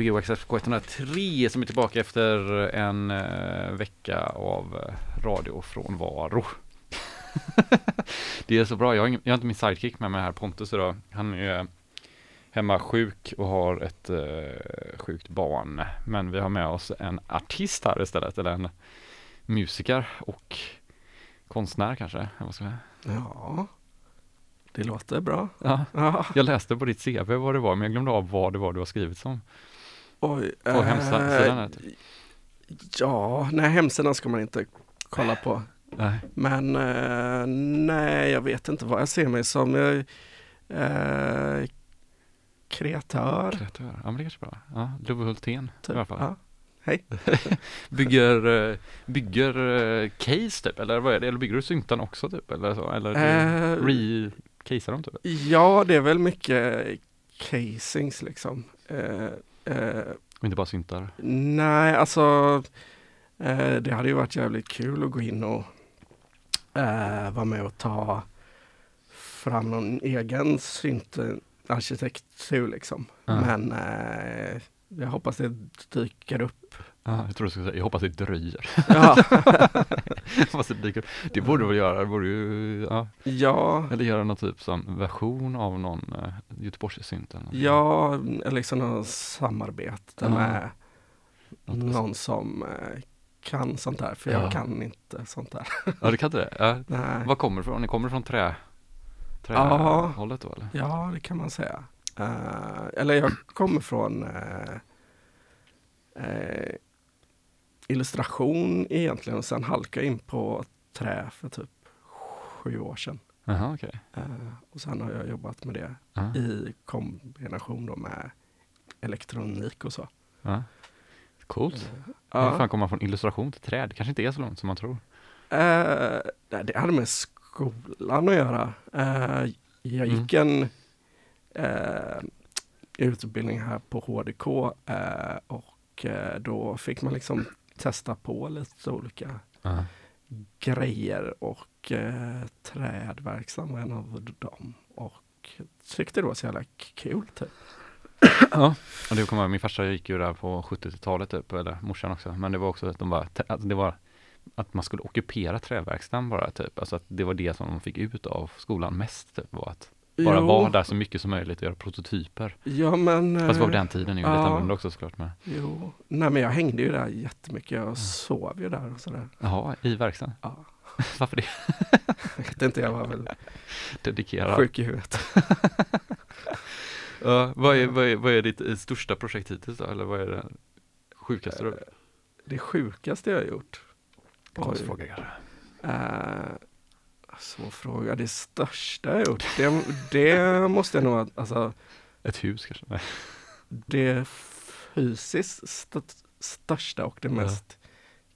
Gbg XFK 103 som är tillbaka efter en eh, vecka av eh, radiofrånvaro. det är så bra, jag har, ingen, jag har inte min sidekick med mig här, Pontus idag. Han är hemma sjuk och har ett eh, sjukt barn. Men vi har med oss en artist här istället, eller en musiker och konstnär kanske. Vad ska jag? Ja, det låter bra. Ja, jag läste på ditt CV vad det var, men jag glömde av vad det var du har skrivit som. Oj. På eh, hemsidan typ. Ja, nej hemsidan ska man inte kolla på. Nej. Men eh, nej, jag vet inte vad jag ser mig som. Jag, eh, kreatör. Kreatör. Ja men det kanske är bra. Ja, Love Hultén i Typ. alla fall. Ja. Hej. Bygger, eh, bygger eh, case typ, eller vad är det? Eller bygger du syntan också typ? Eller så? Eller Eh, du re-casear dem typ? Ja, det är väl mycket casings liksom. Eh, eh, Och inte bara syntar? Nej, alltså eh, det hade ju varit jävligt kul att gå in och eh, vara med och ta fram någon egen syntarkitektur liksom. Ja. Men jag hoppas det dyker upp. Ja, jag tror du skulle säga, jag hoppas det dröjer. Ja, det. Det borde du väl göra, det borde ju, ja. ja, Eller göra någon typ som version av någon uh, eller något. ja eller liksom något samarbete Ja. med någon som eh, kan sånt där. För Ja. jag kan inte sånt där. Ja, du kan inte det? Ja. Nej. Var kommer det ifrån? Ni kommer från trä, Ja. trähållet då eller? Ja, det kan man säga. Eh, eller jag kommer från eh, eh, illustration egentligen och sen halkade jag in på trä för typ sju år sedan. Jaha, okej. Eh, och sen har jag jobbat med det Ja. i kombination då med elektronik och så. Ja. Coolt. Hur Ja. fan kommer man från illustration till träd? Det kanske inte är så långt som man tror. Eh, nej, det hade med skolan att göra. Eh, jag gick en eh, utbildning här på HDK eh, och eh, då fick man liksom testa på lite olika Ja. grejer och eh, trädverksam en av dem. Och tyckte det var så jävla kul typ. Ja, och det kommer min farsa gick ju där på 70-talet typ, eller morsan också, men det var också att de bara, alltså det var att man skulle ockupera träverkstaden bara typ, alltså att det var det som de fick ut av skolan mest typ, var att bara Jo, vara där så mycket som möjligt och göra prototyper. Ja men... Fast på eh, den tiden, det är ju lite ja. annorlunda också såklart men, Jo, nej men jag hängde ju där jättemycket. Jag sov ju där och sådär. jaha, i verkstaden? Ja. Varför det? Jag vet inte, jag var väl Dedikera. sjuk i huvudet. Ja, vad, är, vad, är, vad är ditt eh, största projekt hittills då, eller vad är det sjukaste du? Det sjukaste jag har gjort. Konstfråga kanske? Uh, svår fråga. Det största jag gjort, det, det måste jag nog, alltså Ett hus kanske? Nej. det fysiskt st största och det Ja. mest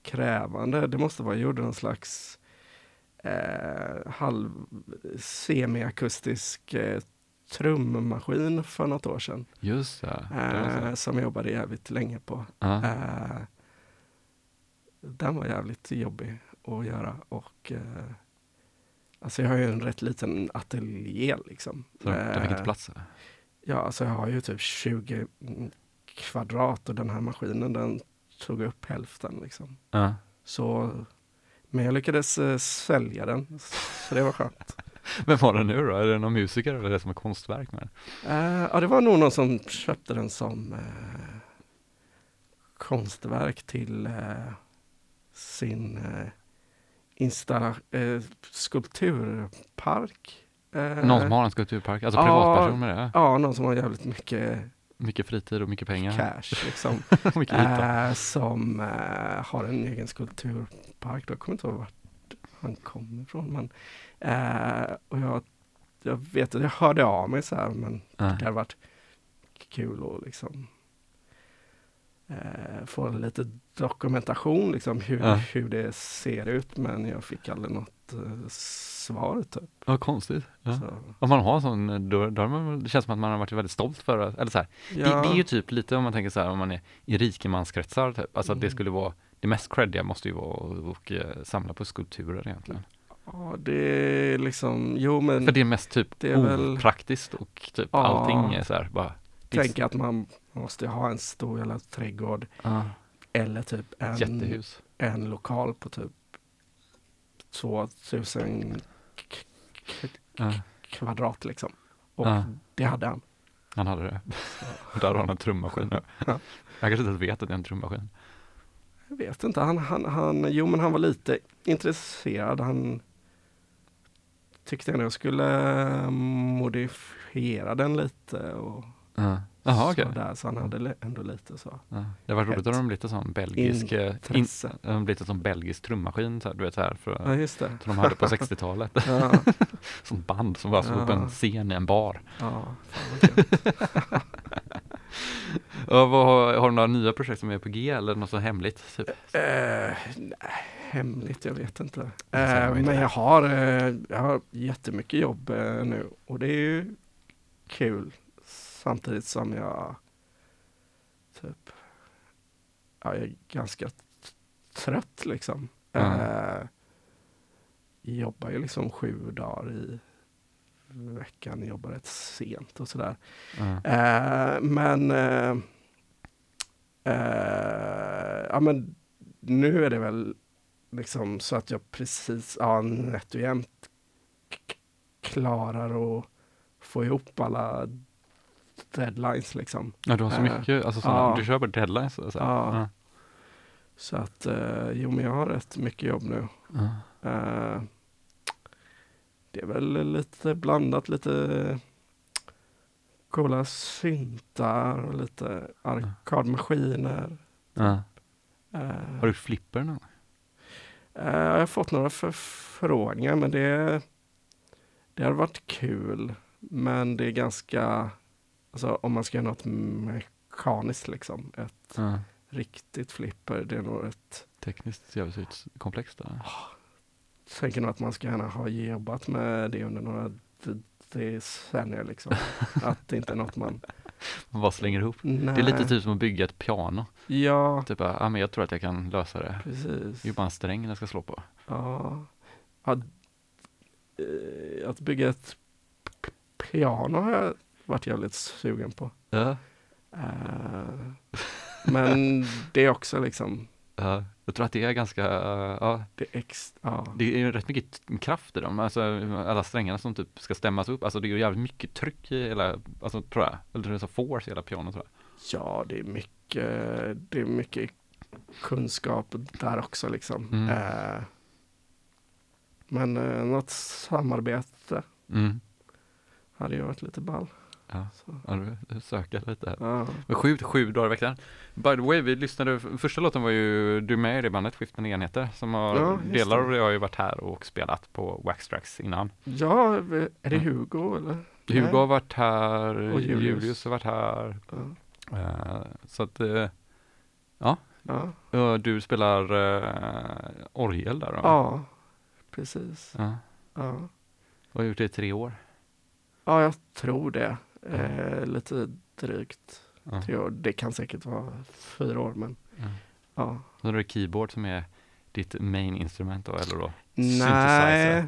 krävande, det måste vara, jag gjorde någon slags eh, halv semiakustisk eh, trummaskin för något år sedan. Just det. Eh, som jag jobbade jävligt länge på. Ja. Eh, den var jävligt jobbig att göra och eh, alltså jag har ju en rätt liten ateljé liksom. Så det fick inte Eh, plats? eller? Ja, alltså jag har ju typ 20 kvadrat och den här maskinen den tog upp hälften liksom. Ja. Så, men jag lyckades eh, sälja den, så det var skönt. Vem var det nu då? Är det någon musiker eller är det som ett konstverk med den? Eh, ja, det var nog någon som köpte den som konstverk till sin installa, eh, skulpturpark. Eh, Någon som har en skulpturpark, alltså ja. privatperson med det? Ja, någon som har jävligt mycket Mycket fritid och mycket pengar. cash liksom. mycket eh, som eh, har en egen skulpturpark. Jag kommer inte ihåg vart han kommer ifrån. Men, eh, och jag, jag vet att jag hörde av mig så här, men Ja. det hade varit kul att liksom eh, få lite dokumentation liksom hur, Ja. hur det ser ut. Men jag fick aldrig något eh, svar typ. Ja, konstigt. Ja. Om man har sån, då, då har man, det känns som att man har varit väldigt stolt för det. Eller så här, ja, det, det är ju typ lite om man tänker så här, om man är i rikemanskretsar typ. Alltså att det Mm. skulle vara, det mest creddiga måste ju vara att och, eh, samla på skulpturer egentligen. ja, det är liksom, jo men För det är mest typ Det är väl- opraktiskt och typ Ja. allting är så här bara. tänk att man måste ha en stor jävla trädgård Ja. Eller typ en, Jättehus. en lokal på typ 2000 k- k- Ja. kvadrat liksom. Och Ja. det hade han. Han hade det. Där har han en trummaskin nu. Ja. Jag kanske inte vet att det är en trummaskin. Jag vet inte, han, han, han, jo men han var lite intresserad. Han tyckte ändå jag skulle modifiera den lite och Ja. Jaha, okej. sådär. Så han hade ändå lite så. Ja. Det var roligt om de en sån belgisk, eh, in, de en sån belgisk trummaskin, så här, du vet så här, för, Ja, just det. som de hade på 60-talet. Ja, Sånt band som var så på Ja. en scen i en bar. ja fan vad. Ja, vad, har, du några nya projekt som är på G eller något så hemligt? Typ? Eh, nej, hemligt, jag vet inte. Det säger Eh, men jag har, eh, jag har jättemycket jobb nu och det är ju kul samtidigt som jag typ, ja, jag är ganska trött liksom. Mm. Eh, jobbar ju liksom sju dagar i veckan, jobbar rätt sent och sådär. Ja. Eh, men eh, eh, ja, men nu är det väl liksom så att jag precis ja, nätt och jämnt klarar att få ihop alla deadlines liksom. Ja, du har så Eh, mycket, alltså såna, ja. du kör på deadlines? Alltså. Ja. Ja. Så att eh, jo, men jag har rätt mycket jobb nu. Ja. Eh, det är väl lite blandat, lite coola syntar och lite arkadmaskiner. Ja. Eh, Har du flipper någon eh, jag har fått några förfrågningar men det, det har varit kul. Men det är ganska, alltså om man ska göra något mekaniskt liksom, ett Ja. riktigt flipper, det är nog ett Tekniskt jävligt komplext. Där. tänker nog att man ska gärna ha jobbat med det under några decennier liksom. att det inte är något man... Man bara slänger ihop. Nej. Det är lite typ som att bygga ett piano. Ja, Typ, ja men jag tror att jag kan lösa det. precis. Det är bara en sträng jag ska slå på. Ja. ja. eh, Att bygga ett piano har jag varit jävligt sugen på. Ja. Eh, men det är också liksom, Ja. Jag tror att det är ganska, ja, det är ex, ja. det är ju rätt mycket kraft i dem. Alltså alla strängarna som typ ska stämmas upp. Alltså det är ju jävligt mycket tryck i hela, alltså tror jag. Eller det är så force i hela pianot tror jag. Ja, det är mycket, det är mycket kunskap där också liksom. Mm. Eh, men eh, något samarbete Mm. hade ju varit lite ball. Ja, ja du, söker lite här. Ja. Men sju, sju dagar i veckan. By the way, vi lyssnade, första låten var ju du med i det bandet, Skiftande enheter, som har, Ja, delar av det har ju varit här och spelat på Waxtrax innan. ja, är det Ja. Hugo eller? Hugo Nej. har varit här, Och Julius. Julius. har varit här, Ja. eh, så att eh, Ja, ja, du spelar eh, orgel där då? ja precis. ja. Ja. Och har gjort det i tre år. ja, jag tror det. Eh, lite drygt. Ja. Tre år. Det kan säkert vara fyra år, men Ja. ja. Så är det keyboard som är ditt main instrument då, eller då? Nej,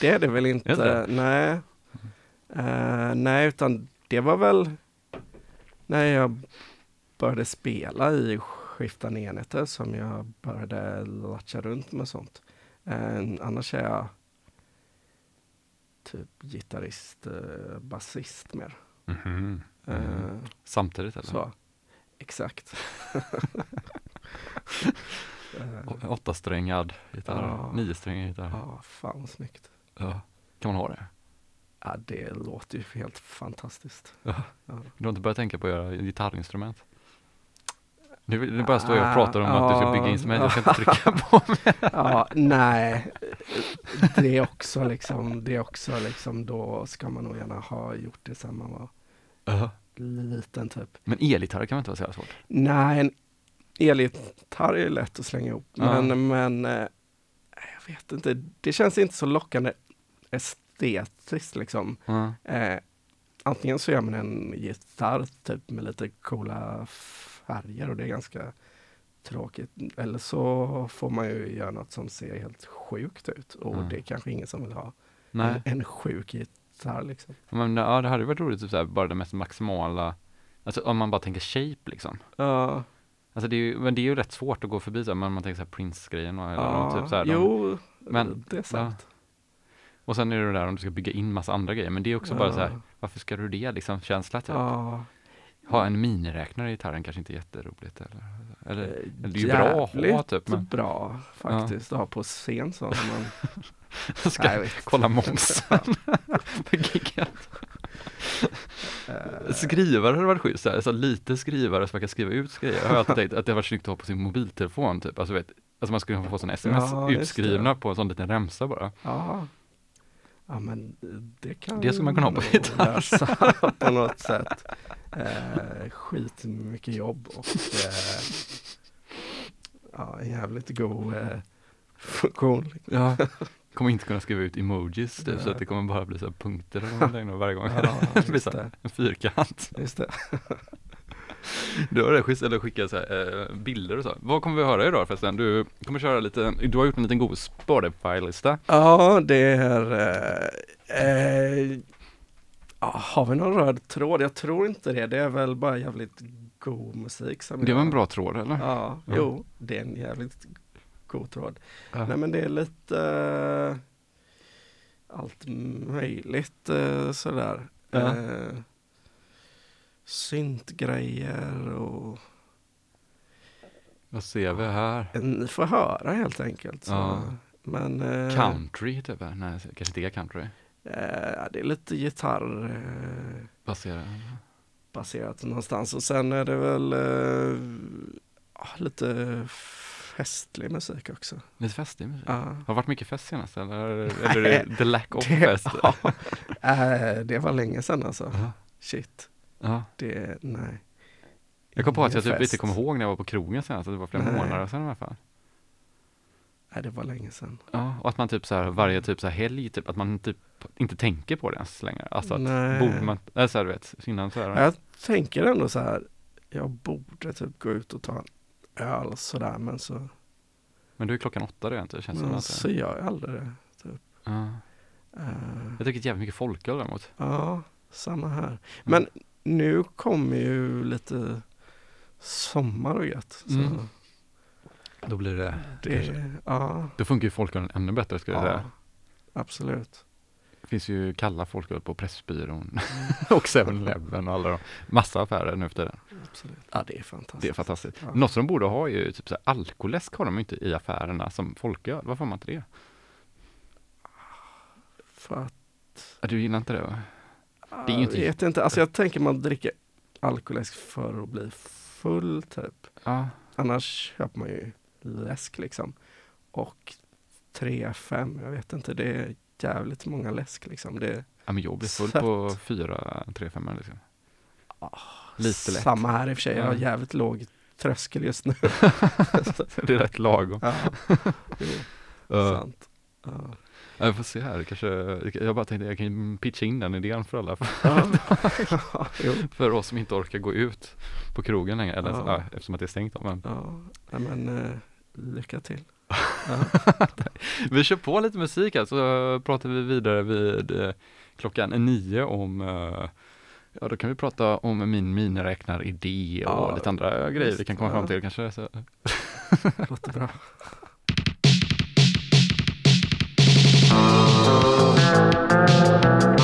det är det väl inte. det Nej. Eh, nej, utan det var väl när jag började spela i skiftande enheter som jag började latcha runt med sånt. Eh, annars är jag typ gitarrist, eh, basist mer. Mhm. Eh, Mm. Samtidigt eller? Så, exakt. Å- Åttasträngad gitarr, Ja. niosträngad gitarr. Ja, fan vad snyggt. Ja. Kan man ha det? Ja, det låter ju helt fantastiskt. Ja. Ja. Du har inte börjat tänka på att göra gitarrinstrument? Nu, nu bara står jag och pratar om att du ska bygga instrument, jag ska inte trycka på mig. Ja, nej. Det är också liksom, det är också liksom, då ska man nog gärna ha gjort det sen man var Ja. liten typ. Men elgitarr kan väl inte vara så svårt? Nej, en elgitarr är ju lätt att slänga ihop. Ja. Men, men eh, jag vet inte, det känns inte så lockande estetiskt liksom. Ja. Eh, antingen så gör man en gitarr typ med lite coola färger och det är ganska tråkigt. Eller så får man ju göra något som ser helt sjukt ut och Mm. det är kanske ingen som vill ha. En, en sjuk gitarr liksom. men ja, det hade varit roligt, typ så här, bara det mest maximala Alltså om man bara tänker shape liksom. Ja, Alltså det är ju, men det är ju rätt svårt att gå förbi så men man tänker så här Prince-grejen och, eller ja. typ så här, de, jo, men- det är sant. och sen är det där om du ska bygga in massa andra grejer, men det är också bara så här, varför ska du det liksom, känsla typ. Ja, Ha en miniräknare i gitarren kanske inte är jätteroligt eller, eller, eh, eller det är ju bra att ha typ, men bra faktiskt att ha på scen så. när Man, ska Nej, kolla momsen giget. eh, Skrivare hade varit schysst, så, här, så lite skrivare som man kan skriva ut grejer. Jag har alltid tänkt att det varit snyggt att ha på sin mobiltelefon typ. Alltså, vet, alltså man skulle få sådana sms Ja, utskrivna på en sån liten remsa bara. ja. ja, men det kan Det skulle man kunna ha på gitarr. på något sätt. Eh, skit mycket jobb och eh, ja, jävligt god eh, funktion. Ja. Kommer inte kunna skriva ut emojis typ, så att det kommer bara bli så punkter varje gång. Ja, det blir så det. en fyrkant. Just det. Du har schysst, eller skicka så här, eh, bilder och så. Vad kommer vi höra idag förresten? Du kommer köra lite, du har gjort en liten god Spotify-lista. Ja, det är... Eh, eh, har vi någon röd tråd? Jag tror inte det. Det är väl bara jävligt god musik. Som Det var en jag- bra tråd eller? Ja, Ja. jo, det är en jävligt god tråd. Ja. Nej men det är lite eh, allt möjligt eh, sådär. Ja. Eh, syntgrejer och Vad ser vi här? ni får höra helt enkelt. Ja. Men Country typ? Nej, kanske inte är country. Eh, det är lite gitarr eh, Baserat. baserat någonstans och sen är det väl eh, ja, lite festlig musik också. Lite festig musik. Ja. Har det varit mycket fest senast eller? Eller är det the lack of Det- fest? ja. Eh, det var länge sedan alltså. Ja. Shit, ja. det, nej. Jag kom på att jag typ inte kommer ihåg när jag var på krogen senast, att det var flera Nej. månader sedan i alla fall. Nej, det var länge sedan. Ja, och att man typ så här varje typ så här helg, typ att man typ inte tänker på det ens längre. Alltså att Nej. borde man, eller så här, du vet, innan så här. Jag tänker ändå så här, jag borde typ gå ut och ta en öl sådär, men så, Men du är klockan åtta redan, det känns som men att så gör jag aldrig det. ja. Eh, Jag dricker jävligt mycket folköl däremot. ja, samma här. Men nu kommer ju lite sommar och gött. Så Mm. Då blir det, det, ja, då funkar ju folkölen ännu bättre skulle jag ja, säga. absolut. Det finns ju kalla folköl på Pressbyrån och 7-Eleven och alla de, massa affärer nu för tiden. absolut. Ja, det är fantastiskt. Det är fantastiskt. Ja. Något som de borde ha är ju typ så här, alkoläsk har de ju inte i affärerna som folköl. Varför har man inte det? För att Ja, Du gillar inte det va? Det är Jag vet inte, alltså jag tänker man dricker alkoläsk för att bli full typ. Ja. Annars köper man ju läsk liksom. Och 3, 5, jag vet inte, det är jävligt många läsk liksom. Det Ja men jag blir full Sött. på fyra, tre, femmor liksom. Lite lätt. samma här i och för sig, jag har jävligt låg tröskel just nu. det är rätt lagom. ja, jo, Uh, sant. Ja. jag får se här, kanske, jag bara tänkte jag kan pitcha in den idén för alla, för oss som inte orkar gå ut på krogen längre, eller Ja. eftersom att det är stängt men ja, men eh, Lycka till. vi kör på lite musik här så pratar vi vidare vid eh, klockan nio om eh, Ja, då kan vi prata om min miniräknaridé och ja, lite andra grejer just, vi kan komma fram till kanske. Så. Låter bra.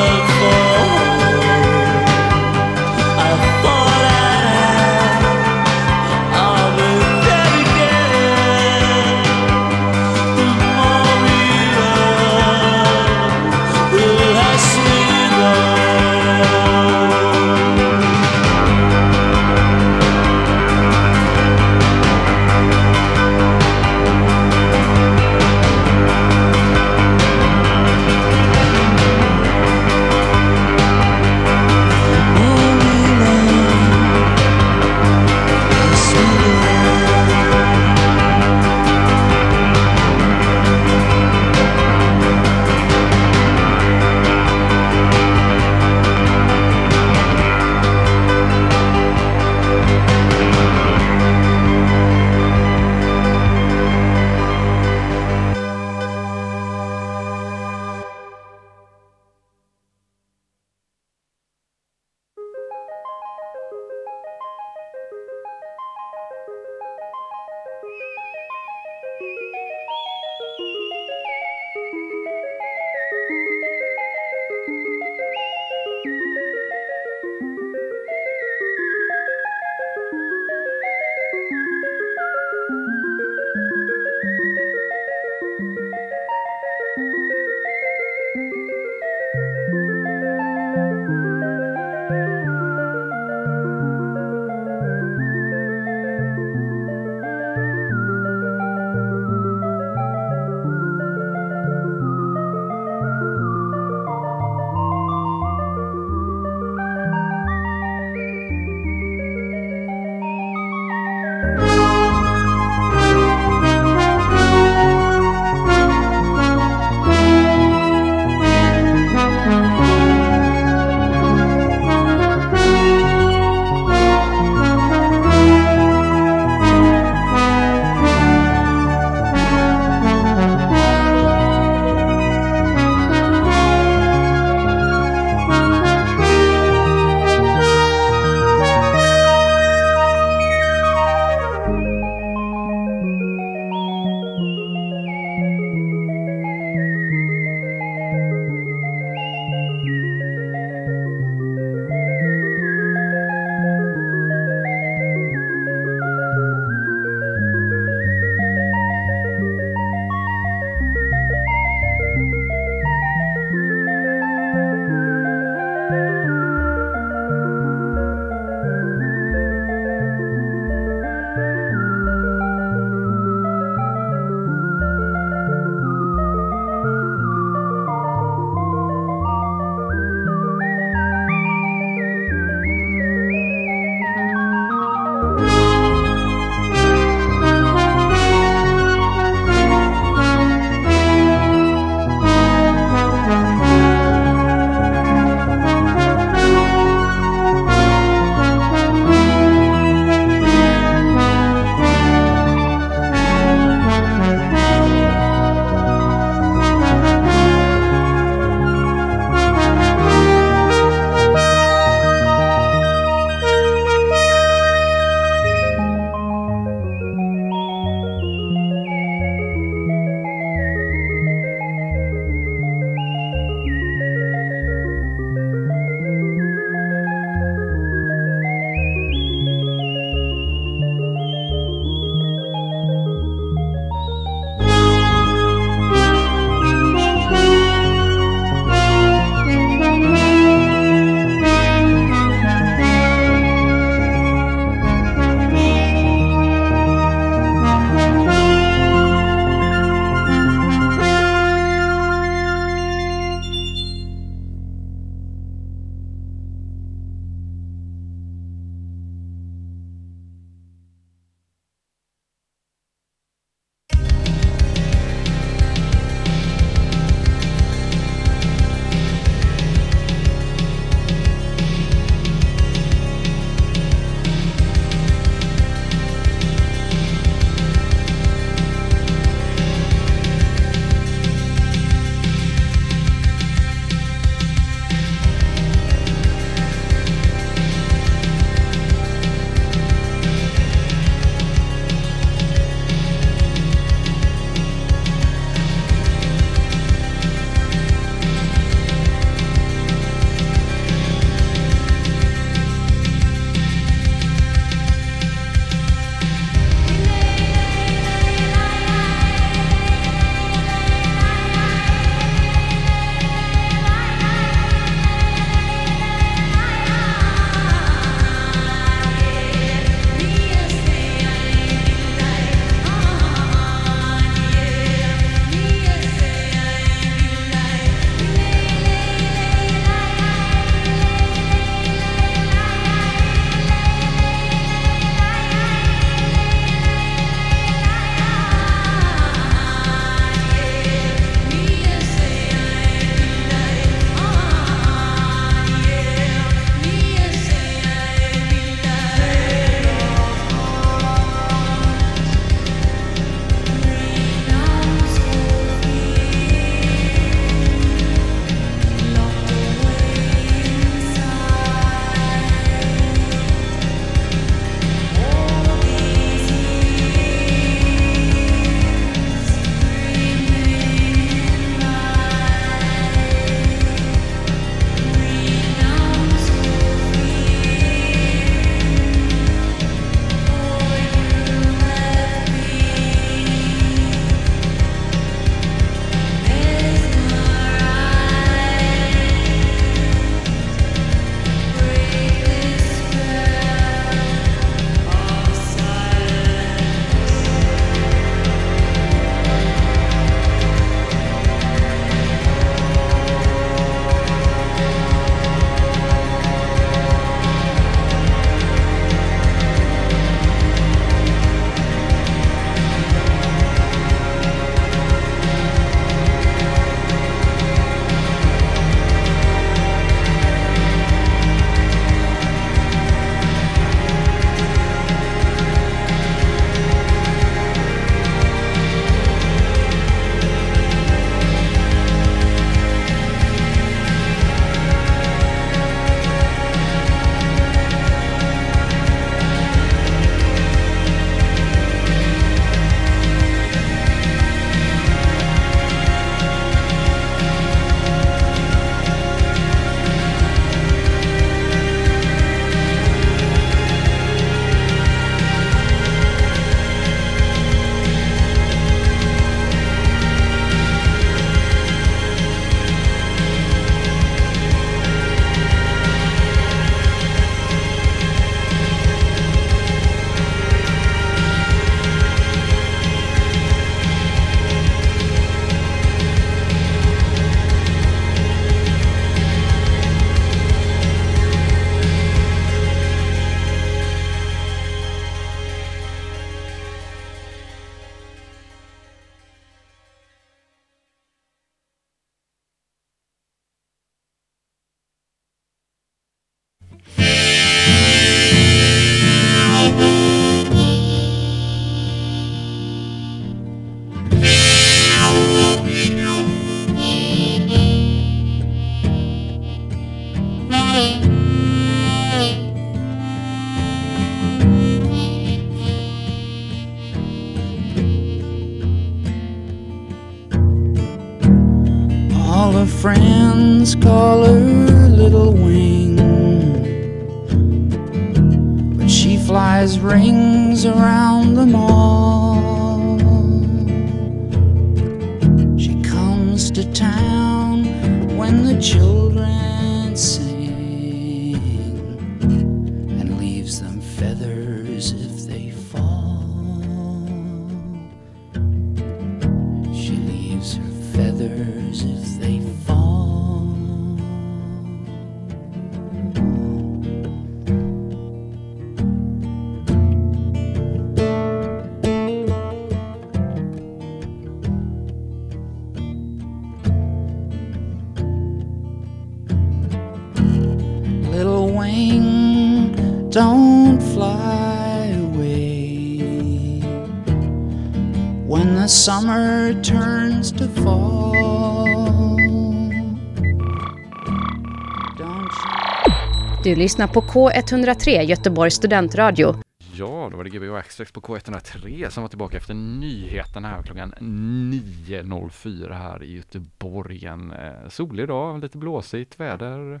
Du lyssnar på K103 Göteborgs studentradio. Ja, då var det Gbg Axtrax på K103 som var tillbaka efter nyheterna här klockan 9.04 här i Göteborg. En eh, solig dag, lite blåsigt väder.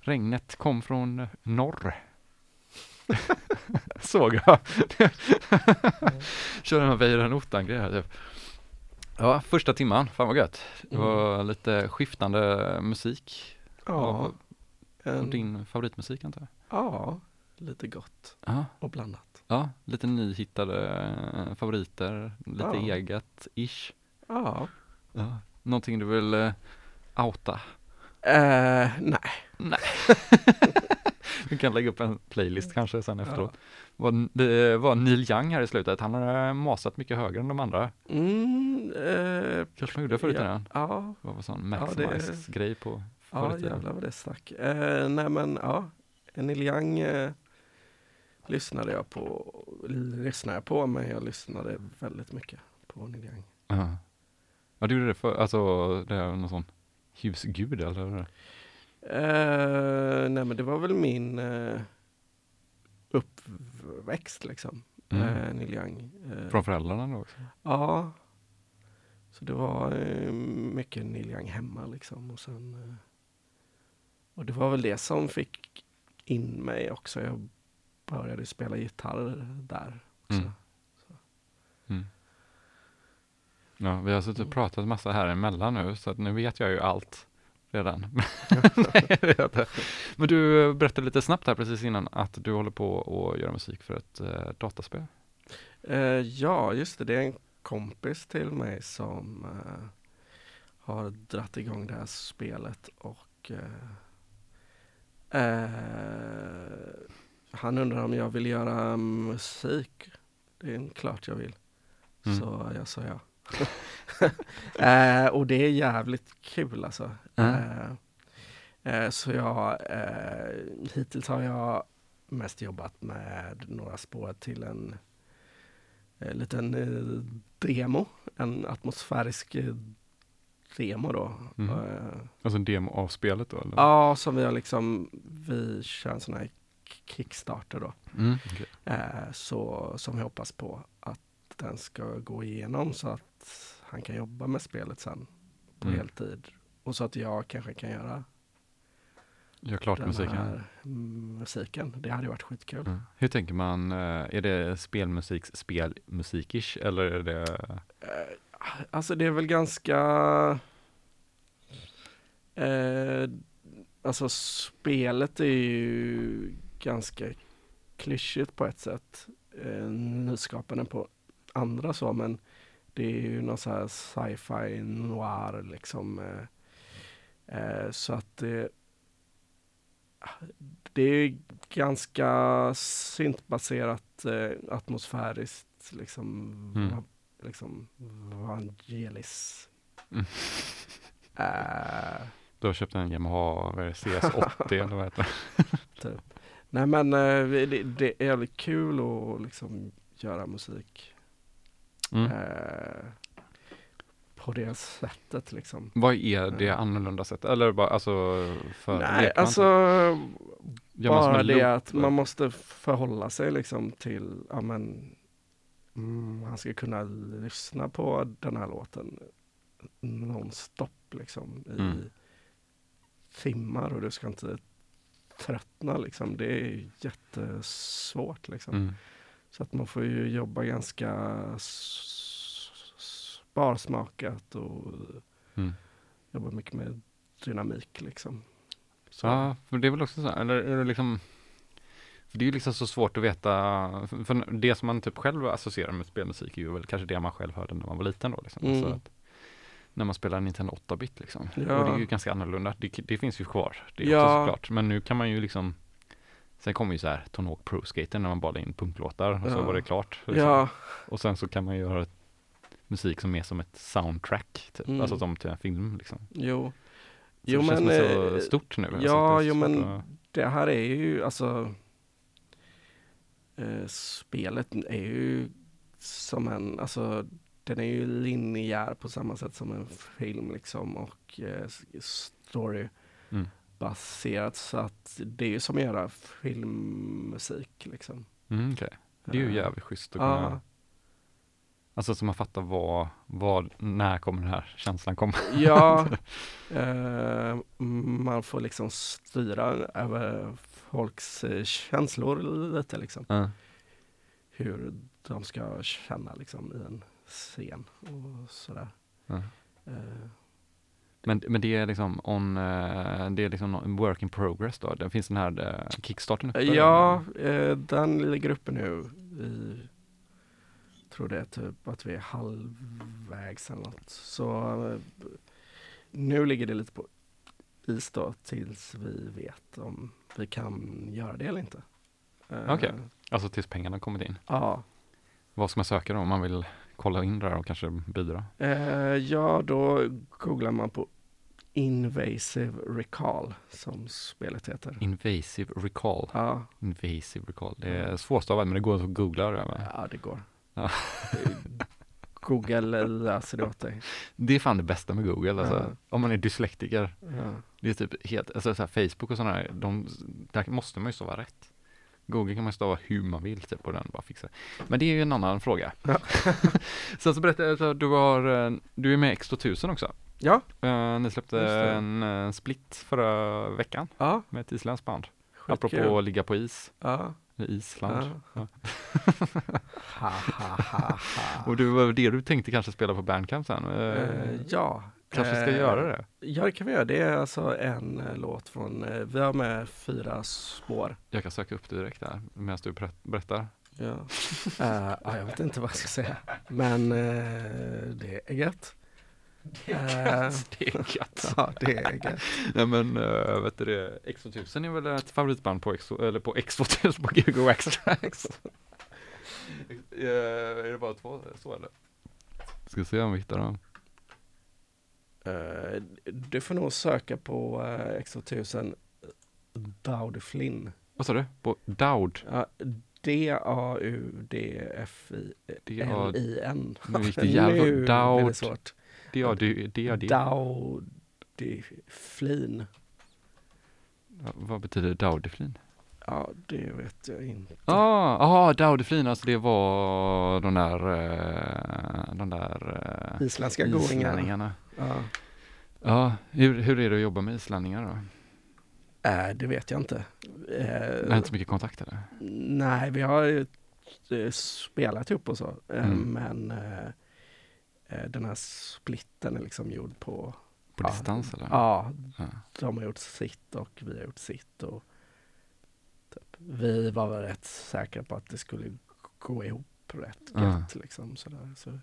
Regnet kom från norr. Såg jag. Körde en Weiron Ottan-grej här typ. Ja, första timman, fan vad gött. Det var lite skiftande musik. Ja, Och en, din favoritmusik antar jag? ja, lite gott Ja, och blandat. ja lite nyhittade eh, favoriter, lite Ja. eget ish. Ja, Ja. Någonting du vill eh, outa? eh, nej. Nej. Vi kan lägga upp en playlist kanske sen efteråt. Var, det var Neil Young här i slutet, han har masat mycket högre än de andra. Mm, eh, Kanske man gjorde förut ja, innan. ja, Det var en sån Ja, det- maximize grej på ja jävlar vad det stack. Eh, nej men ja, Neil Young eh, lyssnade jag på, lyssnade jag på, men jag lyssnade väldigt mycket på Neil Young. Ja. ja, du gjorde det för, alltså det är någon sån husgud eller? Eh, nej men det var väl min eh, uppväxt liksom. Mm. Eh, Neil Young. Eh, Från föräldrarna då också? Ja. Så det var eh, mycket Neil Young hemma liksom. Och, sen, och det var väl det som fick in mig också. Jag började spela gitarr där också. Mm. Mm. Ja, vi har suttit och pratat massa här emellan nu, så att nu vet jag ju allt redan. Nej, jag vet inte. Men du berättade lite snabbt här precis innan att du håller på att göra musik för ett eh, dataspel. Eh, ja, just det. Det är en kompis till mig som eh, har dratt igång det här spelet och eh, eh, han undrar om jag vill göra musik. Det är klart jag vill. Mm. Så jag sa ja. eh, och det är jävligt kul alltså. Mm. Eh, så jag, eh, hittills har jag mest jobbat med några spår till en liten demo, en atmosfärisk demo då. Mm. Eh, Alltså en demo av spelet då? Eller? ja, som vi har liksom, vi kör en sån här Kickstarter då. Mm, okej. Eh, så som vi hoppas på att den ska gå igenom så att han kan jobba med spelet sen på Mm. heltid. Och så att jag kanske kan göra Gör klart den musiken. här mm, musiken. Det hade ju varit skitkul. Mm. Hur tänker man, eh, är det spelmusik, spelmusikish eller är det? Eh, alltså det är väl ganska eh, Alltså spelet är ju ganska klyschigt på ett sätt. Eh, nyskapande på andra så men det är ju någon så här sci-fi noir liksom. Eh, eh, så att det det är ganska syntbaserat eh, atmosfäriskt liksom, Mm. Liksom Vangelis. Mm. Eh, Du har köpt en Yamaha vad är det, CS80 eller vad heter det? nej men eh, det, det är jävligt kul att liksom göra musik Mm. eh, på det sättet liksom. Vad är det Ja. annorlunda sättet? Eller bara alltså för Nej, lekman? alltså bara det loop? att man måste förhålla sig liksom till, ja men, man ska kunna lyssna på den här låten nonstop liksom i Mm. timmar och du ska inte tröttna liksom. Det är jättesvårt liksom. Mm. Så att man får ju jobba ganska sparsmakat och Mm. jobba mycket med dynamik liksom. Så, Ja, för det är väl också så här, eller är det liksom för det är ju liksom så svårt att veta, för- det som man typ själv associerar med spelmusik är ju väl kanske det man själv hörde när man var liten då liksom. Mm. Alltså att när man spelar Nintendo 8-bit liksom. Ja. Och det är ju ganska annorlunda, det, det finns ju kvar, det är Ja. också såklart. Men nu kan man ju liksom Sen kommer ju så här Tony Hawk Pro Skater när man bara la in punklåtar och så Ja. var det klart. liksom. ja, Och sen så kan man göra musik som är som ett soundtrack, typ. Mm. alltså som till en film liksom. jo. Så Jo det känns som så eh, stort nu. alltså, ja, är jo, men- att- det här är ju alltså eh, Spelet är ju som en, alltså den är ju linjär på samma sätt som en film liksom och eh, story Mm. baserat så att det är ju som att göra filmmusik liksom. Mm, okej. Det är ju Eh, jävligt schysst att Ja, kunna, alltså så man fattar vad, vad, när kommer den här känslan komma? ja eh, man får liksom styra över folks eh, känslor lite liksom. Ja. hur de ska känna liksom i en scen och sådär. Ja. Eh, Men, men det är liksom on, eh, det är liksom work in progress då? Det finns den här kickstarten uppe? ja, den ligger uppe nu. I, tror det är typ att vi är halvvägs eller något. Så nu ligger det lite på is då tills vi vet om vi kan göra det eller inte. Eh, Okej. Alltså tills pengarna kommit in? Ja, Vad ska man söka då om man vill kolla in det här och kanske bidra? Eh, ja, då googlar man på Invasive Recall som spelet heter. Invasive recall. Ja, Invasive recall. Det är svårstavat men det går att googla det. va? ja det går. Ja. Google löser det åt dig. Det är fan det bästa med Google alltså. Ja. Om man är dyslektiker. Ja. Det är typ helt, alltså så här Facebook och sådana här, de, där måste man ju stava rätt. Google kan man stava hur man vill typ och den bara fixar. Men det är ju en annan fråga. Ja. Sen så berättade jag att du har, du är med i X2000 också. Ja, Eh, ni släppte en eh, split förra veckan ja. med ett isländskt band. skitkul. Apropå att ligga på is, Ja. i Island. Ja. Ha, ha, ha, ha. Och det var det du tänkte kanske spela på Bandcamp sen? Eh, ja. Kanske ska Eh, göra det? Ja, det kan vi göra. Det är alltså en eh, låt från, eh, vi har med fyra spår. Jag kan söka upp det direkt där medan du berätt- berättar. Ja. Eh, ja, jag vet inte vad jag ska säga. Men eh, det är gött. Eh, Det är gött. ja, det är gött. Nej men, uh, vet du det, X2000 är väl ett favoritband på, X, eller på X2000 på Google Wax uh, Är det bara två så eller? Ska se om vi hittar dem. Eh, du får nog söka på uh, X2000 Dowd Flynn. Vad sa du? På Dowd? Ja, D-A-U-D-F-I-L-I-N. Nu gick det jävligt Dowd. det svårt. D-A-D. Ja, Vad betyder Dowdeflin? Ja, det vet jag inte. Ah, ah Dowdeflin, alltså det var de där, uh, de där Isländska goingar. Ja. Ja, hur, hur är det att jobba med islänningar då? Äh, det vet jag inte. Eh, Det är inte så mycket kontakt eller? Nej, vi har ju eh, spelat ihop och så. Eh, Mm. Men eh, eh, den här splitten är liksom gjord på På Ja. distans eller? Ja, Ja. de har gjort sitt och vi har gjort sitt. Och typ, vi var väl rätt säkra på att det skulle gå ihop rätt gött. Liksom, sådär. Så,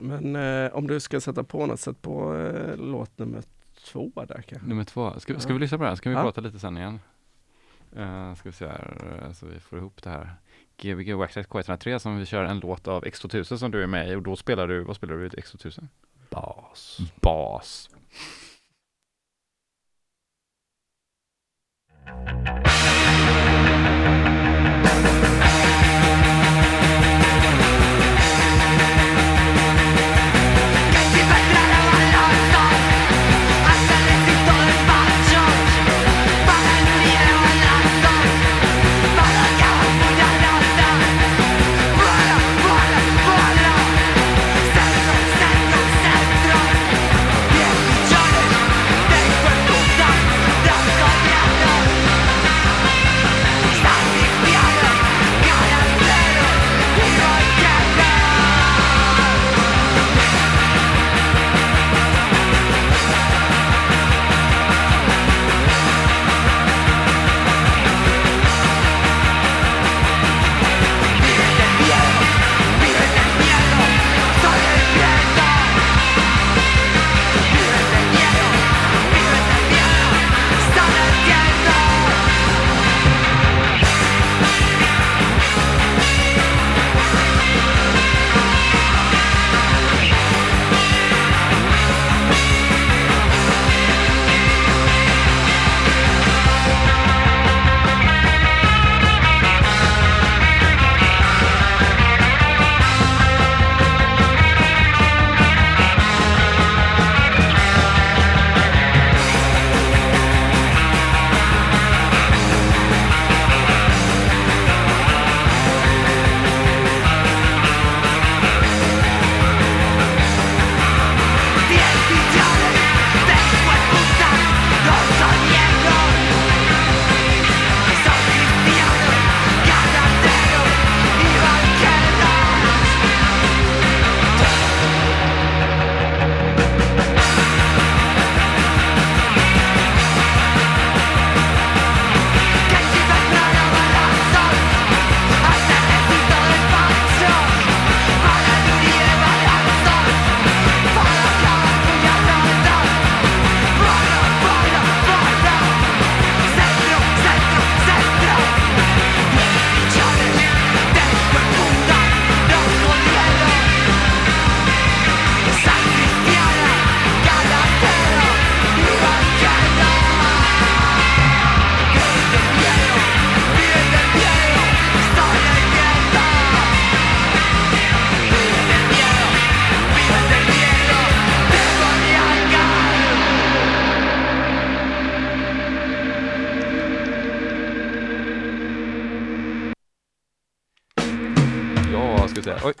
men eh, om du ska sätta på något, sätt på eh, låt nummer två där kanske. Nummer två, ska, ska Ja. vi lyssna på den? Ska vi Ja. prata lite sen igen? Uh, ska vi se här, så vi får ihop det här. Gbg Waxxax K103 som vi kör en låt av X2000 som du är med i och då spelar du, vad spelar du i X2000? Bas. Bas.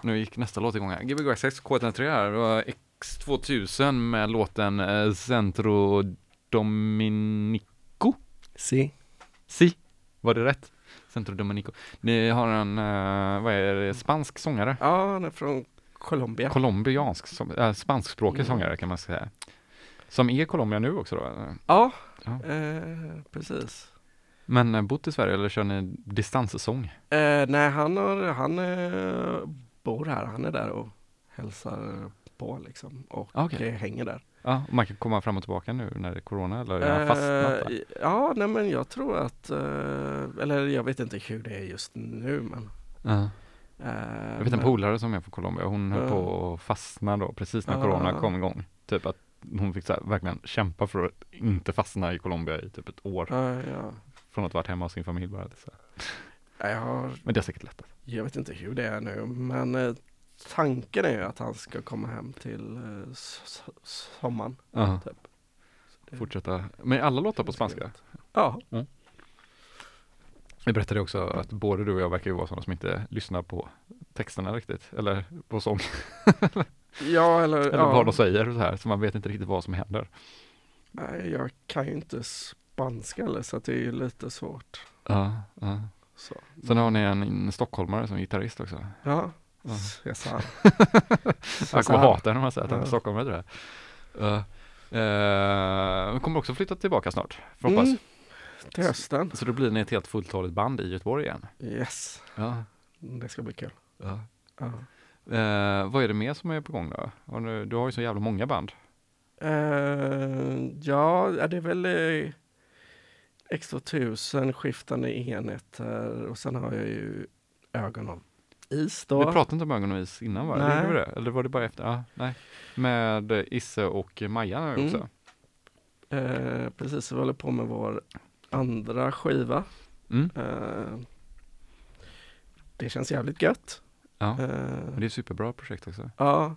Nu gick nästa låt igång här. Gbg 6 K103 här. Det var X2000 med låten eh, Centro Dominico. Si. Si, var det rätt? Centro Dominico. Ni har en, eh, vad är det, spansk sångare? Ja, han är från Colombia. Colombiansk, som- äh, spanskspråkig Mm. sångare kan man säga. Som är Colombia nu också då? eller? Ja, Ja. eh, precis. Men bott i Sverige eller kör ni distanssång? Eh, nej, han, har, han eh, bor här. Han är där och hälsar på liksom. Och Okej. eh, hänger där. Ja, man kan komma fram och tillbaka nu när det är Corona eller är han fastnat där? Eh, ja, nej men jag tror att, eh, eller jag vet inte hur det är just nu men. Eh, Jag vet en men- polare som är från Colombia, hon höll Ja. på att fastna då precis när Ja. Corona kom igång. Typ att hon fick så här, verkligen kämpa för att inte fastna i Colombia i typ ett år. Ja, ja. Från att varit hemma hos sin familj bara. Så. Jag, har, Men det är säkert lättat. jag vet inte hur det är nu men eh, tanken är ju att han ska komma hem till eh, s- s- sommaren. Typ. Det- Fortsätta. Men är alla låtar på spanska? Ja, Vi berättade också att både du och jag verkar ju vara sådana som inte lyssnar på texterna riktigt. Eller på sång. ja eller, Eller vad de säger och så här. Så man vet inte riktigt vad som händer. Nej, jag kan ju inte spanska eller så att det är ju lite svårt. Ja, ja. Så. Sen har ni en, en stockholmare som gitarrist också. Ja, Ja. Cesar. Jag kommer hata när man säger att han är stockholmare tror jag. Uh, uh, kommer också flytta tillbaka snart, får hoppas. Mm, till hösten. Så då blir ni ett helt fulltaligt band i Göteborg igen. Yes, Ja. det ska bli kul. ja. Ja. Eh, vad är det mer som är på gång då? Du, du har ju så jävla många band. Eh, ja, det är väl uh, X2000, skiftande enheter och sen har jag ju Ögon av is då. Vi pratade inte om ögon och is innan va? Nej. det? Eller var det bara efter? Ja, nej. Med Isse och Maja nu Mm. också. Eh, precis, vi håller på med vår andra skiva. Mm. Eh, det känns jävligt gött. Ja. Eh, det är ett superbra projekt också. Ja.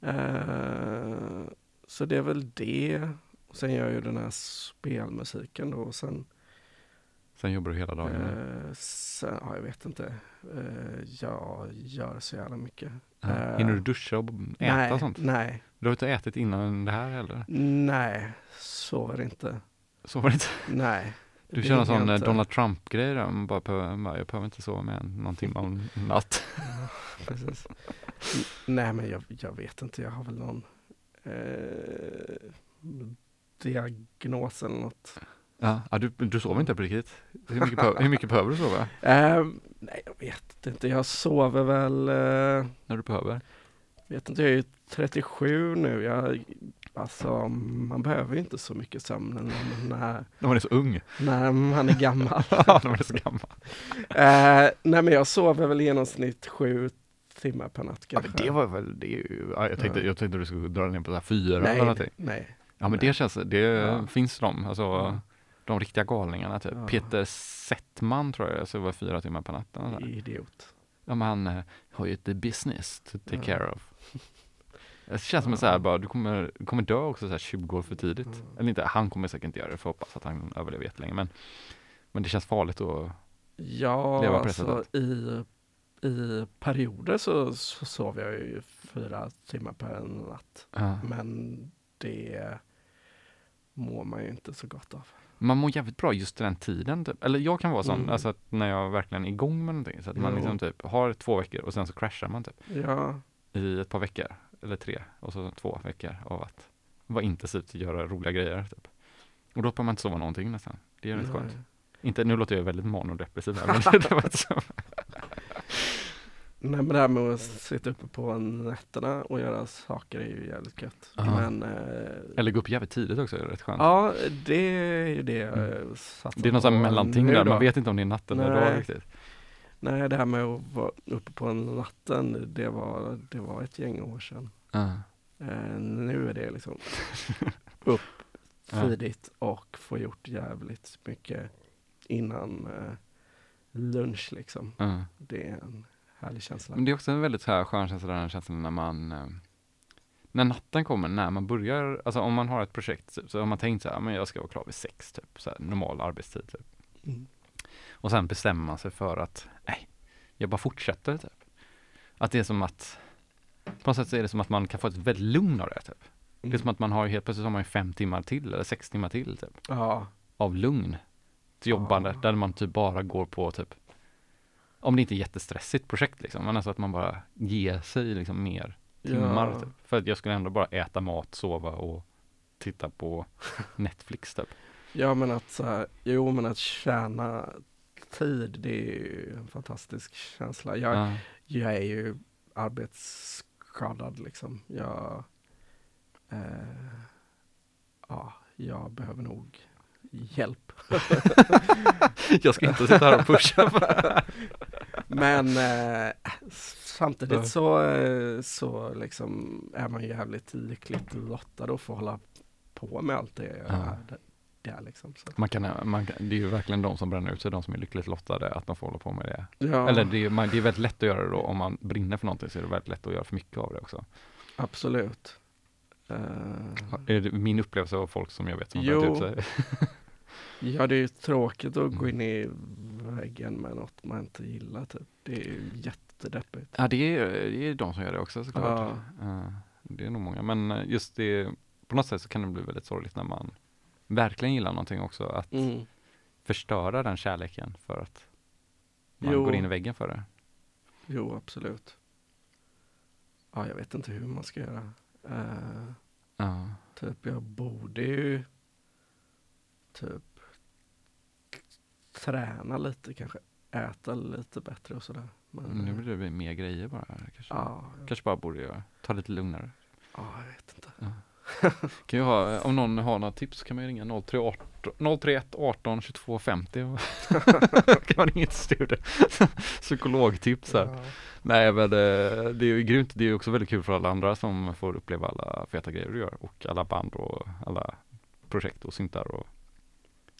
Eh, så det är väl det. Sen gör jag ju den här spelmusiken då. Och sen, Sen jobbar du hela dagen. eh, sen ja, jag vet inte. Eh, jag gör så jävla mycket. ja. eh, Hinner du duscha och äta nej, och sånt? Nej, Du har inte ätit innan det här heller? nej, sover inte. Så var det inte. Nej. Du kör en sån eh, inte. Donald Trump-grej där, man bara jag behöver inte sova än någon timme om natt. Precis. Nej men jag, jag vet inte, jag har väl någon eh, diagnos eller något. Ja, ja du, du sover inte på riktigt? Hur mycket, behöver, hur mycket behöver du sova? Eh, nej jag vet inte, jag sover väl, eh, När du behöver? vet inte, jag är ju 37 nu. Jag, alltså man behöver ju inte så mycket sömn när, när, När man är så ung? när man är gammal. Ja, när man är så gammal. eh, nej men jag sover väl i genomsnitt sju timmar per natt Ja, kanske. men det var väl, det är ju, ja, jag tänkte, Ja. jag tänkte du skulle dra ner på så här fyra eller någonting. nej. Ja men det känns, det Ja. finns de, alltså Ja. de riktiga galningarna typ. Ja. Peter Settman tror jag, så var fyra timmar per natt. eller. Idiot. Ja men han eh, har ju ett business to take care of. Det känns som så här bara, du kommer, kommer dö också så här 20 år för tidigt. Mm. Eller inte, han kommer säkert inte göra det, för hoppas att han överlever jättelänge. Men, men det känns farligt att, Ja, leva på det alltså i, i perioder så, så sover jag ju fyra timmar per natt. Men det mår man ju inte så gott av. man mår jävligt bra just den tiden. Typ. Eller jag kan vara sån, Mm. alltså att när jag verkligen är igång med någonting. Så att man Jo. liksom typ har två veckor och sen så crashar man typ Ja, i ett par veckor. Eller tre och så två veckor av att vara intensivt och göra roliga grejer. Typ. Och då behöver man inte sova någonting nästan. Det är rätt skönt. Inte, nu låter jag väldigt manodepressiv här, men det, var så. Nej men det här med att sitta uppe på nätterna och göra saker är ju jävligt gött. Men eh, Eller gå upp jävligt tidigt också, är rätt skönt. ja, det är ju det jag Mm. satsar det är något sånt mellanting där, då. man vet inte om det är natten eller dag riktigt. Nej, det här med att vara uppe på natten, det var, det var ett gäng år sedan. Ja. Eh, nu är det liksom upp tidigt och få gjort jävligt mycket innan eh, lunch liksom. Ja. Det är en härlig känsla. Men det är också en väldigt här skön känsla, den här känslan när man eh, när natten kommer, när man börjar, alltså om man har ett projekt, typ, så har man tänkt så här, men jag ska vara klar vid sex, typ, så här, normal arbetstid. Typ. Mm. Och sen bestämmer man sig för att, nej, jag bara fortsätter typ. att det är som att, på något sätt så är det som att man kan få ett väldigt lugn av det typ. Det är som att man har helt plötsligt har man fem timmar till eller sex timmar till typ. Ja, Av lugn. Till jobbande, Ja. där man typ bara går på typ om det inte är jättestressigt projekt liksom, men alltså att man bara ger sig liksom mer timmar ja. typ. För att jag skulle ändå bara äta mat, sova och titta på Netflix typ. Ja men att så här, jo men att tjäna tid det är ju en fantastisk känsla. Jag, Ja. jag är ju arbetsskadad liksom. Jag, eh, ja, jag behöver nog hjälp. Jag ska inte sitta här och pusha. Men eh, samtidigt så, eh, så liksom är man ju jävligt lyckligt lottad att få hålla på med allt det Ja. är där, där liksom. Så. Man kan, man kan, det är ju verkligen de som bränner ut sig, de som är lyckligt lottade, att de får hålla på med det. Ja, Eller det är, man, det är väldigt lätt att göra det då, om man brinner för någonting så är det väldigt lätt att göra för mycket av det också. absolut. Eh, Är det min upplevelse av folk som jag vet som Jo. ut sig. Ja, det är ju tråkigt att gå Mm. in i väggen med något man inte gillar typ. Det är ju jättedeppigt. Ja, det är, det är de som gör det också såklart. Ja. Ja, det är nog många, men eh, just det, på något sätt så kan det bli väldigt sorgligt när man verkligen gillar någonting också, att Mm. förstöra den kärleken för att man Jo. går in i väggen för det. Jo, absolut. Ja, jag vet inte hur man ska göra. Eh, Ja. typ, jag borde ju typ träna lite kanske. Äta lite bättre och sådär. Men, Nu blir det mer grejer bara. Kanske, ja, kanske bara borde göra, ta lite lugnare. ja, jag vet inte. Kan ju ha, om någon har några tips kan man ju ringa 031 031 18 22 50. och- kan man ringa till studion. Psykologtips här. Ja. Nej men eh, det är ju grymt. Det är också väldigt kul för alla andra som får uppleva alla feta grejer du gör och alla band och alla projekt och syntar och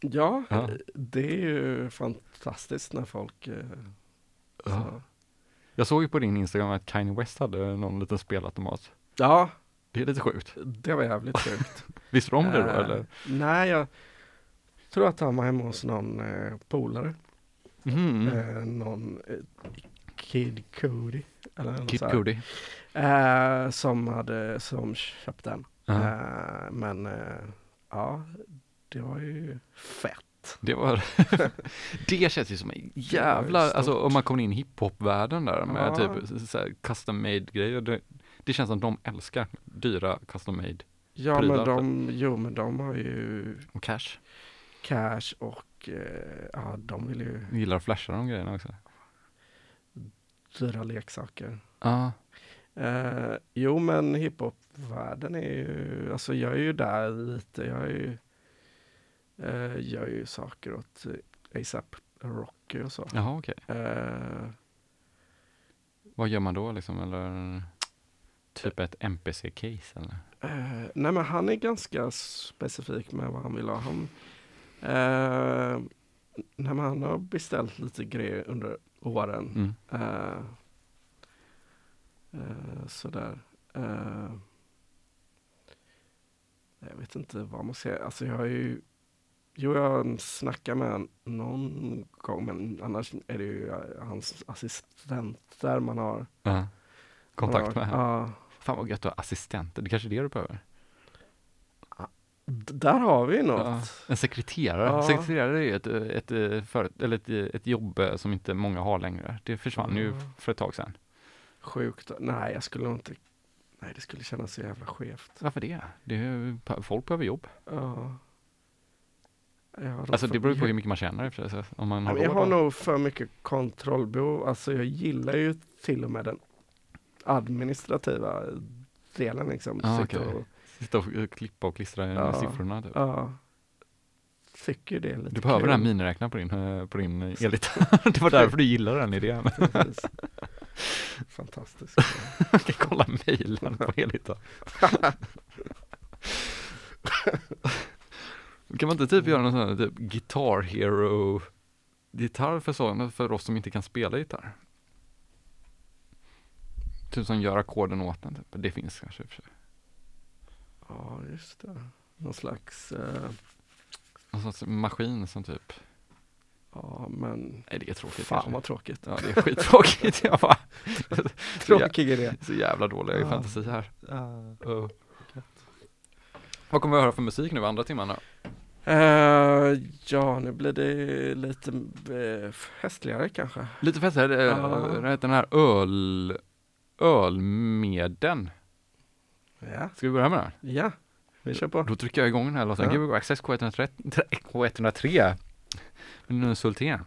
Ja, Ja. det är ju fantastiskt när folk eh, så. Jag såg ju på din Instagram att Kanye West hade någon liten spelautomat. Ja, Det är lite sjukt. det var jävligt sjukt. Visste du om det då Eh, eller? Nej, jag tror att han var hemma hos någon eh, polare. Mhm. Eh, någon eh, Kid Cody. Eller Kid. Cudi. Eh, som hade, som köpte den. Ja. Eh, men eh, ja, det var ju fett. Det var, det känns ju som en jävla, alltså om man kommer in i hiphop-världen där med Ja. typ så här custom made grejer. Det, det känns som de älskar dyra custom made Ja Prylar, men de, jo men de har ju och cash. Cash och eh, ja de vill ju Jag gillar att flasha de grejerna också. dyra leksaker. Ja, Eh, jo men hiphop-världen är ju, alltså jag är ju där lite, jag är ju, eh, gör ju saker åt ASAP Rocky och så. jaha okej. Eh, Vad gör man då liksom eller? Typ ett NPC-case eller? nej men han är ganska specifik med vad han vill ha. Han, eh, men han har beställt lite grejer under åren. Mm. Eh, eh, sådär. Eh, jag vet inte vad man säger. Alltså jag har ju Jo, jag snackar med någon gång, men annars är det ju hans assistenter man har. Ja. Kontakt man med har. henne. Ja, Fan vad gött att ha assistenter, det kanske är det du behöver? Där har vi något. Ja. En sekreterare. Ja. Sekreterare är ju ett, ett, ett, eller ett, ett jobb eh, som inte många har längre. Det försvann ju Ja. för ett tag sedan. Sjukt. Nej, jag skulle inte. Nej, det skulle kännas så jävla skevt. Varför det? det är, ju- folk behöver jobb. Ja. Alltså det beror ju på hur mycket man tjänar sig. Om man har jag har nog för mycket kontrollbehov. Alltså jag gillar ju till och med den administrativa delen liksom. Ah, okej. och, Sitta och eh, klippa och klistra Ja. siffrorna. Typ. ja, tycker det är lite Du behöver kul. den här miniräknaren på din, eh, på din eh, elgitarr. det var därför du gillade den idén. Precis. Fantastiskt. Man kan kolla mejlen på elgitarr. kan man inte typ göra någon sån här typ Guitar Hero gitarr för sådana, för oss som inte kan spela gitarr? Typ som gör ackorden åt den, typ. det finns kanske i och för sig. Ja, just det. Någon slags, eh, Någon sorts maskin som typ Ja, men Nej, det är tråkigt. fan kanske. vad tråkigt. Ja, det är skittråkigt. Jag bara, Tråkig idé. så jävla dålig i Ja. fantasi här. Uh, Uh. Vad kommer vi höra för musik nu andra timmen då? Eh, ja, nu blir det lite uh, festligare kanske. Lite festligare, uh, vad heter den här öl, ölmeden. Ja, Ska vi börja med den? ja. Vi kör på. Då trycker jag igång den här låten. Ja. Gbg Access K103, K103. Men nu Sultén.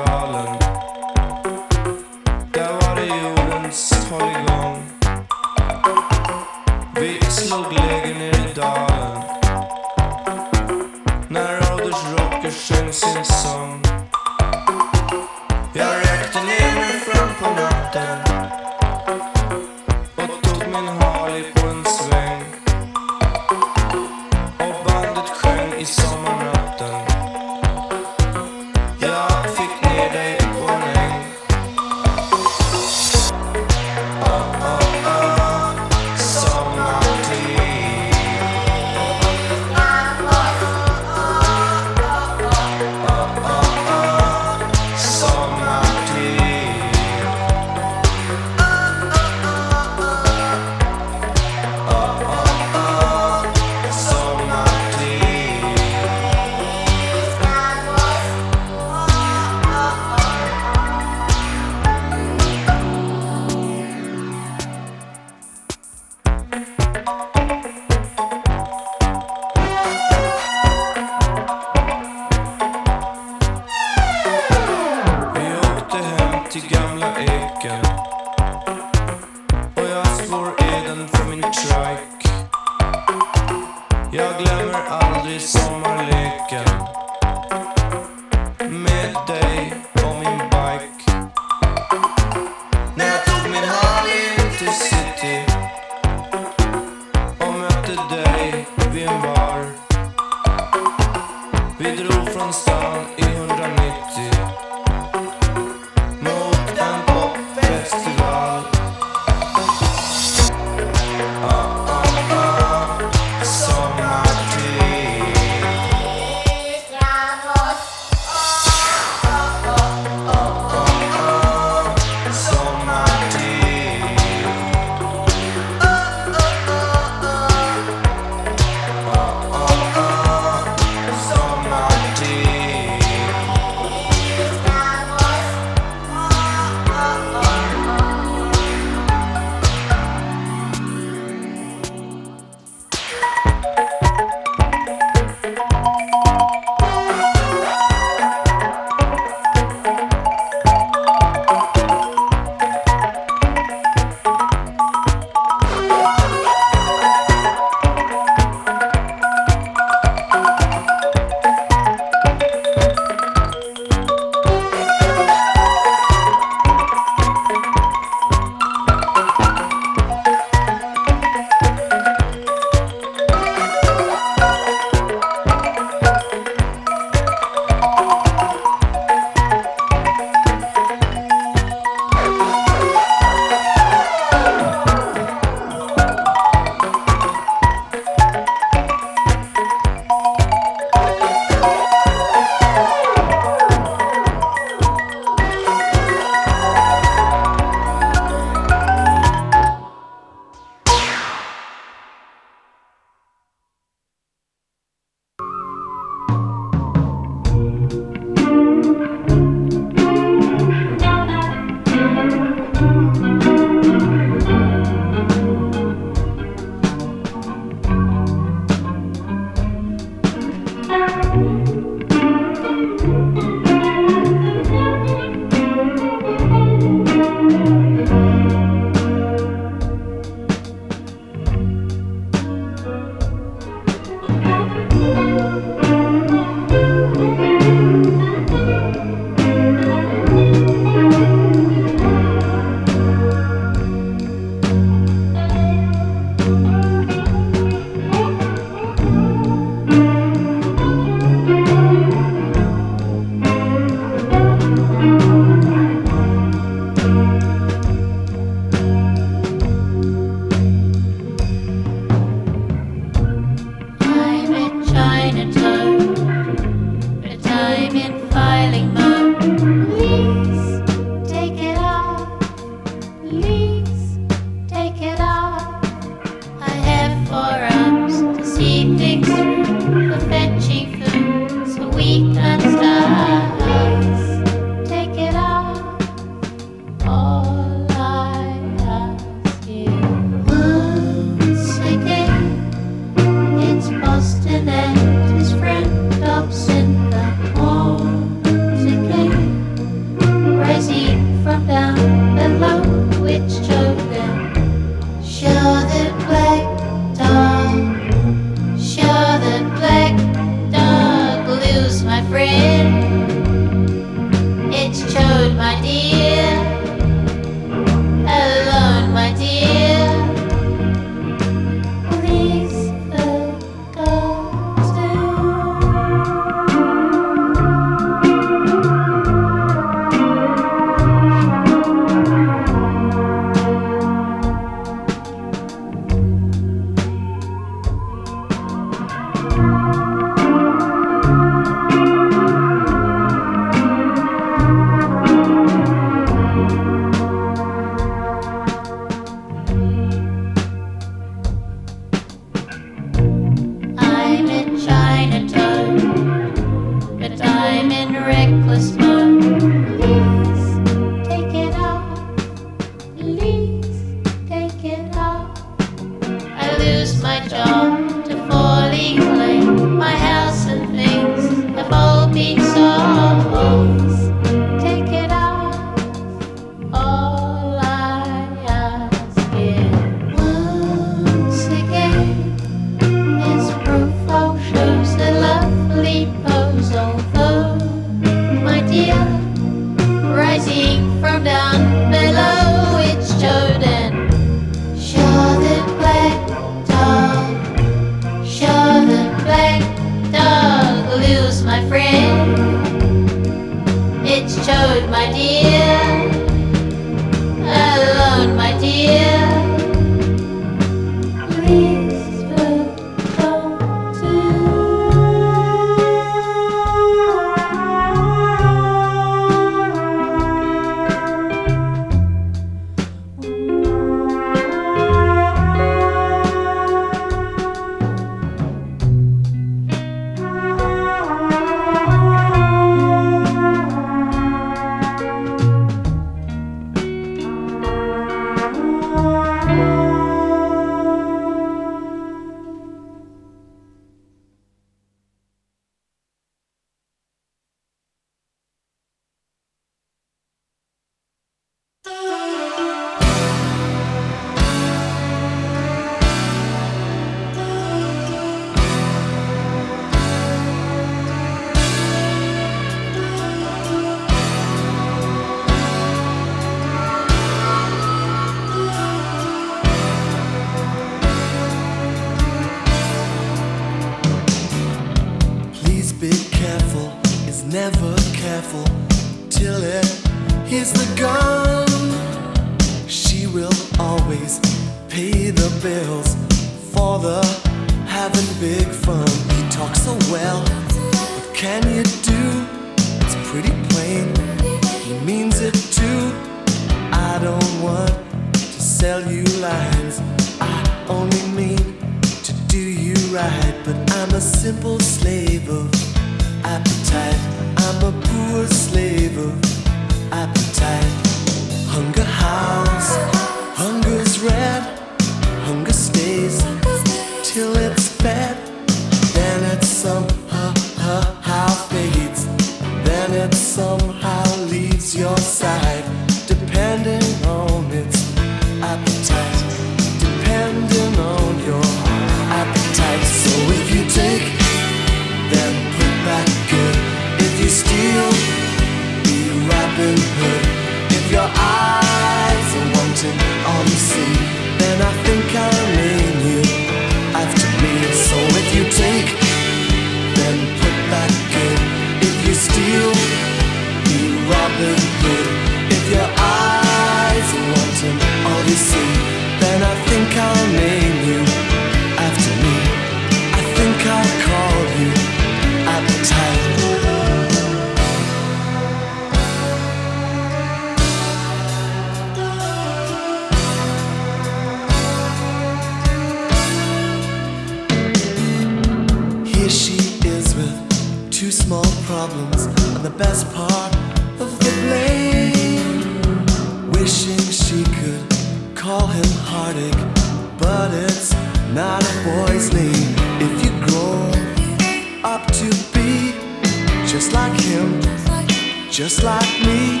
Just like me,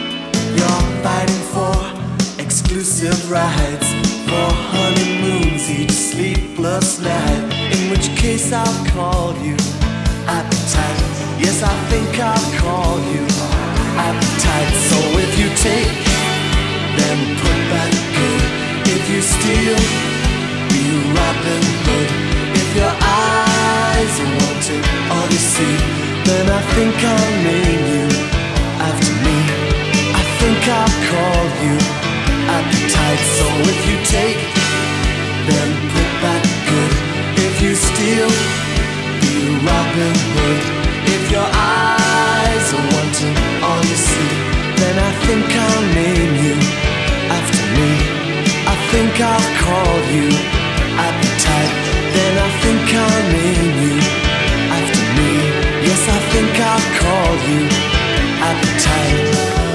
you're fighting for exclusive rides, for honeymoons each sleepless night. In which case, I'll call you appetite. Yes, I think I'll call you appetite. So if you take, then put back good. If you steal, be Robin Hood. If your eyes want to all you see, then I think I'll name you. I'll call you appetite. So if you take, then put back good. If you steal, be Robin Hood. If your eyes are wanting all you see, then I think I'll name you after me. I think I'll call you appetite. Then I think I'll name you after me. Yes, I think I'll call you appetite.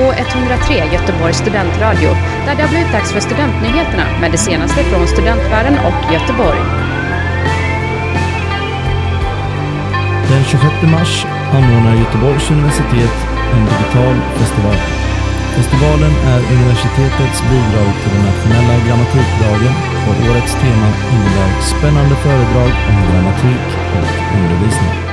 K103 Göteborgs studentradio där det har blivit dags för studentnyheterna med det senaste från studentvärlden och Göteborg. Den 26 mars anordnar Göteborgs universitet en digital festival. Festivalen är universitetets bidrag till den nationella grammatikdagen och årets tema innebär spännande föredrag om grammatik och undervisning.